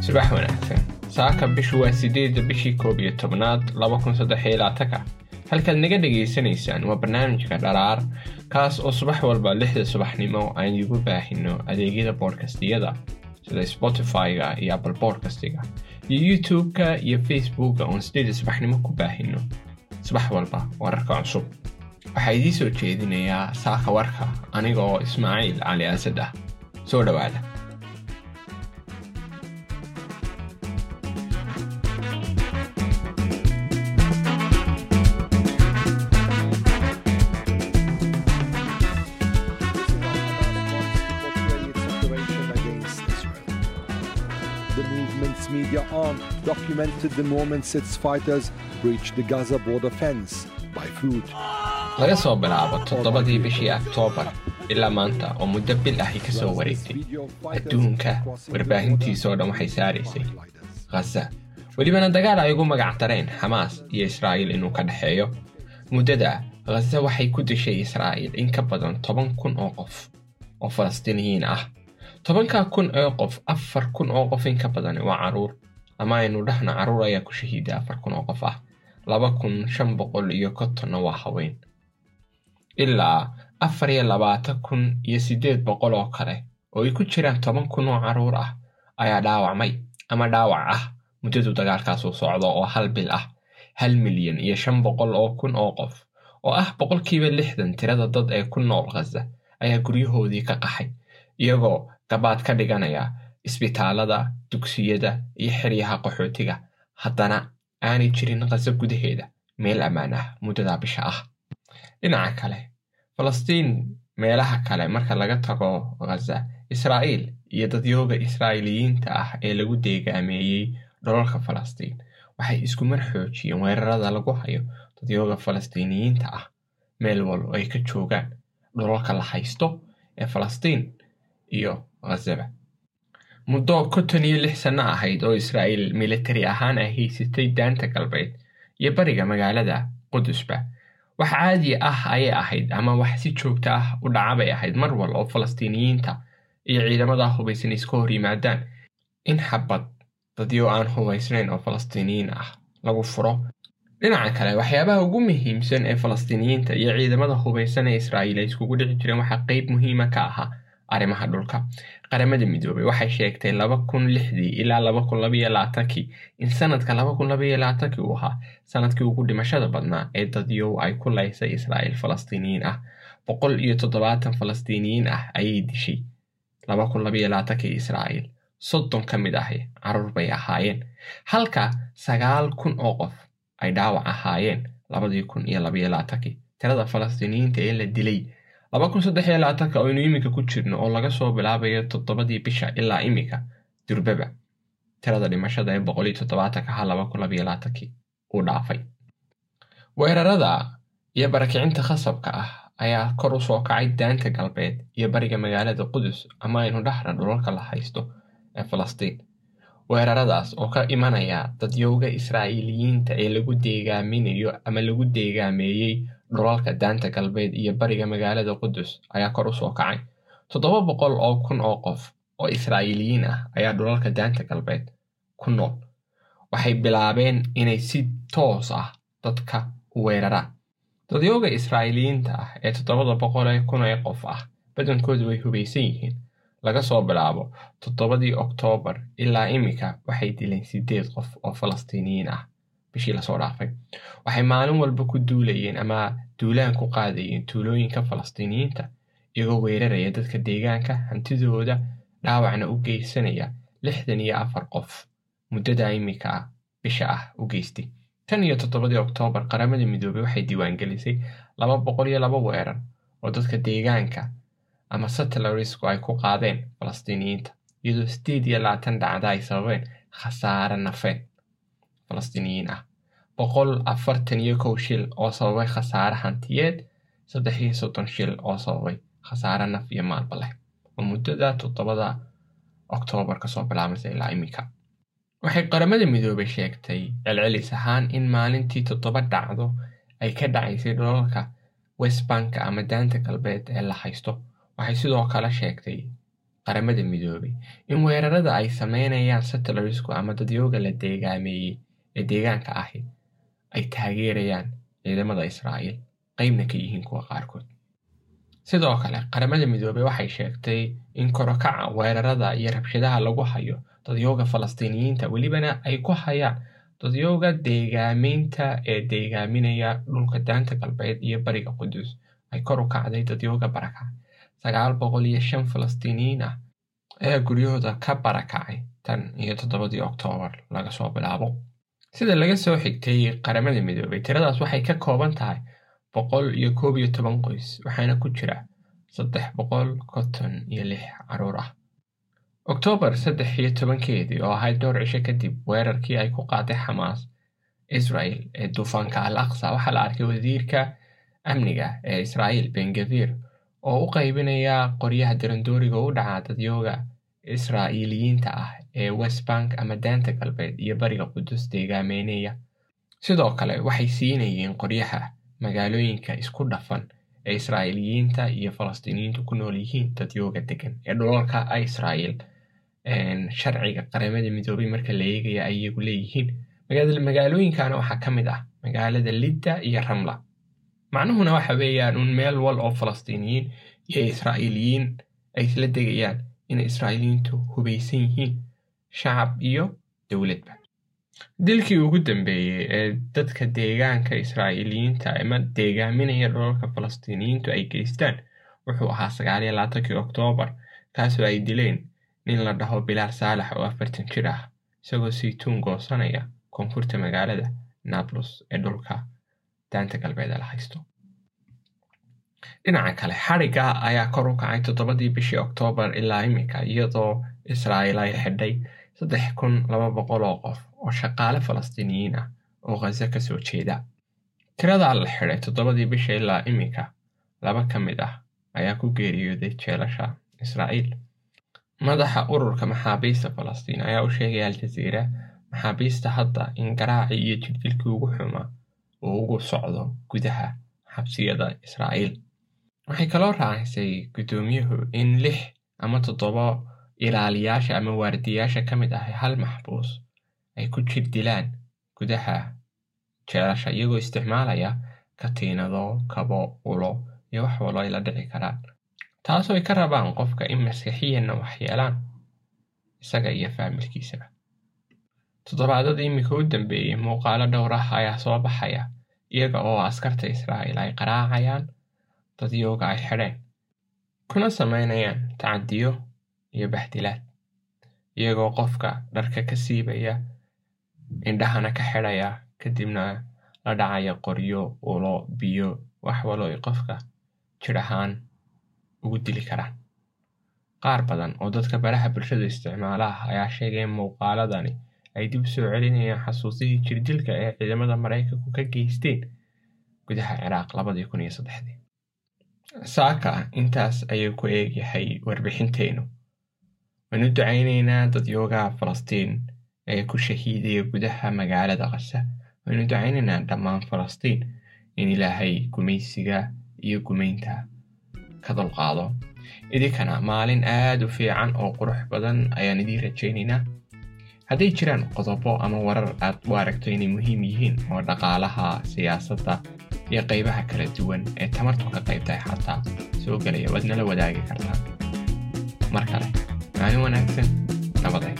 subax wanaagsan. Saaka bishu waa sideedda bishii koob iyo tobnaad laba kun saddex iyo labaatanka halkaad naga dhagaysanaysaan waa barnaamijka dharaar kaas oo subax walba lixda subaxnimo aan igu baahino adeegyada boodkastiyada sida spotify-ga iyo apple boodkastiga iyo youtube-ka iyo facebooka oon sideedda subaxnimo ku baahino. Subax walba wararka cusub. Waxaa idiin soo jeedinayaa saaka warka aniga oo ismaaciil cali asad ah soo dhowaada media arm documented. The moments its fighters breached the Gaza border fence by foot. laga soo bilaabo toddobadii bishii oktoobar ilaa maanta oo muddo bil ahi ka soo wareegtay. Adduunka warbaahintiisoo dhan waxay saaraysay khaza welibana dagaal ay ugu magac dareen xamaas iyo israa'iil inuu ka dhexeeyo muddada khaza waxay ku dishay israa'iil in ka badan toban kun oo qof oo falastiiniyiin ah. Tobankaa kun oo qof afar kun oo qof in ka badan waa carruur. Ama aynu dhahna carruur ayaa ku shahiida afar kun oo qof ah. Laba kun shan boqol iyo kontonna waa haween. Ilaa afar iyo labaatan kun iyo siddeed boqol oo kale oo ay ku jiraan toban kun oo carruur ah ayaa dhaawacmay ama dhaawac ah muddadu dagaalkaasu socdo oo hal bil ah hal milyan iyo shan boqol oo kun oo qof oo ah boqolkiiba lixdan tirada dad ee ku nool khaza ayaa guryahoodii ka qaxay iyagoo gabaad ka dhiganaya isbitaalada dugsiyada iyo xeryaha qaxootiga. Haddana aanay jirin khaza gudaheeda meel ammaan ah muddada bisha ah. Dhinaca kale falastiin meelaha kale marka laga tago khaza israa'iil iyo dadyooga israa'iiliyiinta ah ee lagu deegaameeyey dholalka falastiin waxay isku mar xoojiyeen weerarada lagu hayo dadyooga falastiiniyiinta ah meel walbo ay ka joogaan dholalka la haysto ee falastiin iyo khazaba muddo konton iyo lix sanno ahayd oo israa'iil militari ahaan ay haysatay daanta galbeed iyo bariga magaalada qudusba wax caadi ah ayay ahayd ama wax si joogto ah u dhaca bay ahayd. Mar wal oo falastiiniyiinta iyo ciidamada hubaysan iska hor yimaadaan. In xabad dadyo aan hubaysnayn oo falastiiniyiin ah lagu furo. Dhinaca kale waxyaabaha ugu muhiimsan ee falastiiniyiinta iyo ciidamada hubaysan ee israa'iil ay iskugu dhici jireen waxaa qeyb muhiima ka ahaa arrimaha dhulka qaramada midoobay waxay sheegtay laba kun lixdii ilaa laba kun labaiyo labaatankii in sanadka laba kun labaiyo labaatankii uu ahaa sannadkii ugu dhimashada badnaa ee dadyow ay ku laysay israa'iil falastiiniyiin ah. Boqol iyo toddobaatan falastiiniyiin ah ayay dishay laba kun labaiyo labaatankii israa'iil. Soddon ka mid ahi carruur bay ahaayeen. Halka sagaal kun oo qof ay dhaawac ahaayeen labadii kun iyo labaiyo labaatankii tirada falastiiniyiinta ee la dilay kun aynu iminka ku jirno oo laga soo bilaabayo toddobadii bisha ilaa iminka durbaba tirada dhimashada ee boqol iyo toddobaatanka ha laba kun labaiyo labaatankii uu dhaafay. Weerarada iyo barakicinta khasabka ah ayaa kor u soo kacay daanta galbeed iyo bariga magaalada qudus ama aynu dhahna dhulalka la haysto ee falastiin. Weeraradaas oo ka imanaya dadyowga israa'iiliyiinta ee lagu deegaaminayo ama lagu deegaameeyey dhulalka daanta galbeed iyo bariga magaalada qudus ayaa kor u soo kacay. Toddoba boqol oo kun oo qof oo israa'iiliyiin ah ayaa dhulalka daanta galbeed ku nool. Waxay bilaabeen inay si toos ah dadka u weeraraan dadyooga israa'iiliyiinta ah ee toddobada boqol ee kun ee qof ah badankoodu way hubaysan yihiin. Laga soo bilaabo toddobadii oktoobar ilaa iminka waxay dileen siddeed qof oo falastiiniyiin ah bishii la soo dhaafay waxay maalin walba ku duulayeen ama duulaan ku qaadayeen tuulooyinka falastiiniyiinta iyagoo weeraraya dadka deegaanka hantidooda dhaawacna u geysanaya lixdan iyo afar qof muddada iminka ah bisha ah u geystay tan iyo toddobadii oktoobar qaramada midoobey waxay diiwaangelisay laba boqol iyo laba weerar oo dadka deegaanka ama satelarisku ay ku qaadeen falastiiniyiinta iyadoo sideed iyo labaatan dhacda ay sababeen khasaare nafeed falastiiniyiin ah. Boqol afartan iyo kow shil oo sababay khasaare hantiyeed saddex iyo soddon shil oo sababay khasaare naf iyo maalba leh. Oo muddada toddobada oktoobar ka soo bilaabaysa ilaa iminka waxay qaramada midoobay sheegtay celcelis ahaan in maalintii toddoba dhacdo ay ka dhacaysay dholalka westbanka ama daanta galbeed ee la haysto. Waxay sidoo kale sheegtay qaramada midoobay in weerarada ay sameynayaan satellisku ama dadyooga la deegaameeyey ee deegaanka ahi ay taageerayaan ciidamada israa'iil qeybna ka yihiin kuwa qaarkood. Sidoo kale qaramada midoobey waxay sheegtay in korokaca weerarada iyo rabshadaha lagu hayo dadyooga falastiiniyiinta welibana ay ku hayaan dadyooga deegaameynta ee deegaaminaya dhulka daanta galbeed iyo bariga qudus ay kor u kacday dadyooga barakac sagaal boqol iyo shan falastiiniyiin ah ayaa guryahooda ka barakacay tan iyo toddobadii oktoobar laga soo bilaabo sida laga soo xigtay qaramada midoobay tiradaas waxay ka kooban tahay boqol iyo koob iyo toban qoys waxaana ku jira saddex boqol konton iyo lix carruur ah. Oktoobar saddex iyo tobankeedii oo ahayd dhowr cisho kadib weerarkii ay ku qaaday xamaas israel ee duufaanka al aqsa waxaa la arkay wasiirka amniga ee israa'iil bengavir oo u qaybinaya qoryaha dirandooriga u dhaca dadyooga israa'iiliyiinta ah ee westbank ama daanta galbeed iyo bariga qudus deegaameynaya sidoo kale waxay siinayeen qoryaha magaalooyinka isku dhafan ee israa'iiliyiinta iyo falastiiniyiintu ku nool yihiin dadyooga degan ee dhulalka israa'iil sharciga qaramada midoobay marka la eegaya ay iyagu leeyihiin. Magaalooyinkana waxaa ka mid ah magaalada lidda iyo ramla. Macnuhuna waxa weeyaan un meel wal oo falastiiniyiin iyo israa'iiliyiin ay isla degayaan inay israa'iiliyiintu hubaysan yihiin shacab iyo dowladba dilkii ugu dambeeyey ee dadka deegaanka israa'iiliyiinta ama deegaaminaya dhulalka falastiiniyiintu ay geystaan? Wuxuu ahaa sagaaliyo oktoobar kaasoo ay dileen nin la dhaho bilaal saalax oo afartan jir ah isagoo saytuun goosanaya koonfurta magaalada nablus ee dhulka daanta galbeed la haysto. Dhinaca kale xadhigga ayaa kor u kacay toddobadii bishii oktoobar ilaa imika iyadoo israa'iil ay xidhay saddex kun laba boqol oo qof oo shaqaale falastiiniyiin ah oo khaza ka soo jeeda tiradaa la xidhay toddobadii bisha ilaa imika laba ka mid ah ayaa ku geeriyooday jeelasha israa'iil madaxa ururka maxaabiista falastiin ayaa u sheegaya aljaziira maxaabiista hadda in garaacii iyo jirdilkii ugu xumaa uu ugu socdo gudaha xabsiyada israa'iil waxay kaloo raacisay guddoomiyuhu in lix ama toddoba ilaaliyaasha ama waardiyaasha ka mid ah hal maxbuus ay ku jir dilaan gudaha jeelasha iyagoo isticmaalaya katiinado kabo ulo iyo wax wallo ay la dhici karaan. Taasoo ay ka rabaan qofka in maskaxiyanna waxyeelaan isaga iyo faamilkiisaba toddobaadada iminka u dambeeyey muuqaalo dhowr ah ayaa soo baxaya iyaga oo askarta israa'iil ay qaraacayaan dadyooga ay xidheen kuna samaynayaan tacadiyo iyo baxdilaad iyagoo qofka dharka ka siibaya indhahana ka xidhaya kadibna la dhacaya qoryo ulo biyo wax wallo ay qofka jir ahaan ugu dili karaan. Qaar badan oo dadka baraha bulshada isticmaalaha ayaa sheegay in muuqaaladani ay dib soo celinayaan xasuusihii jirdilka ee ciidamada maraykanku ka geysteen gudaha ciraaq labadii kun iyo saddexdii. Saaka intaas ayuu ku eegyahay warbixinteennu waanu ducaynaynaa dadyoogaha falastiin ee ku shahiidaya gudaha magaalada qasa waynu ducaynaynaa dhammaan falastiin in ilaahay gumaysiga iyo gumaynta ka dulqaado idinkana maalin aad u fiican oo qurux badan ayaan idiin rajaynaynaa hadday jiraan qodobo ama warar aad u aragto inay muhiim yihiin oo dhaqaalaha siyaasadda iyo qaybaha kala duwan ee tamartu ka qayb xataa soo gelaya waad nala wadaagi kartaa mar kale maalin wanaagsan nabaday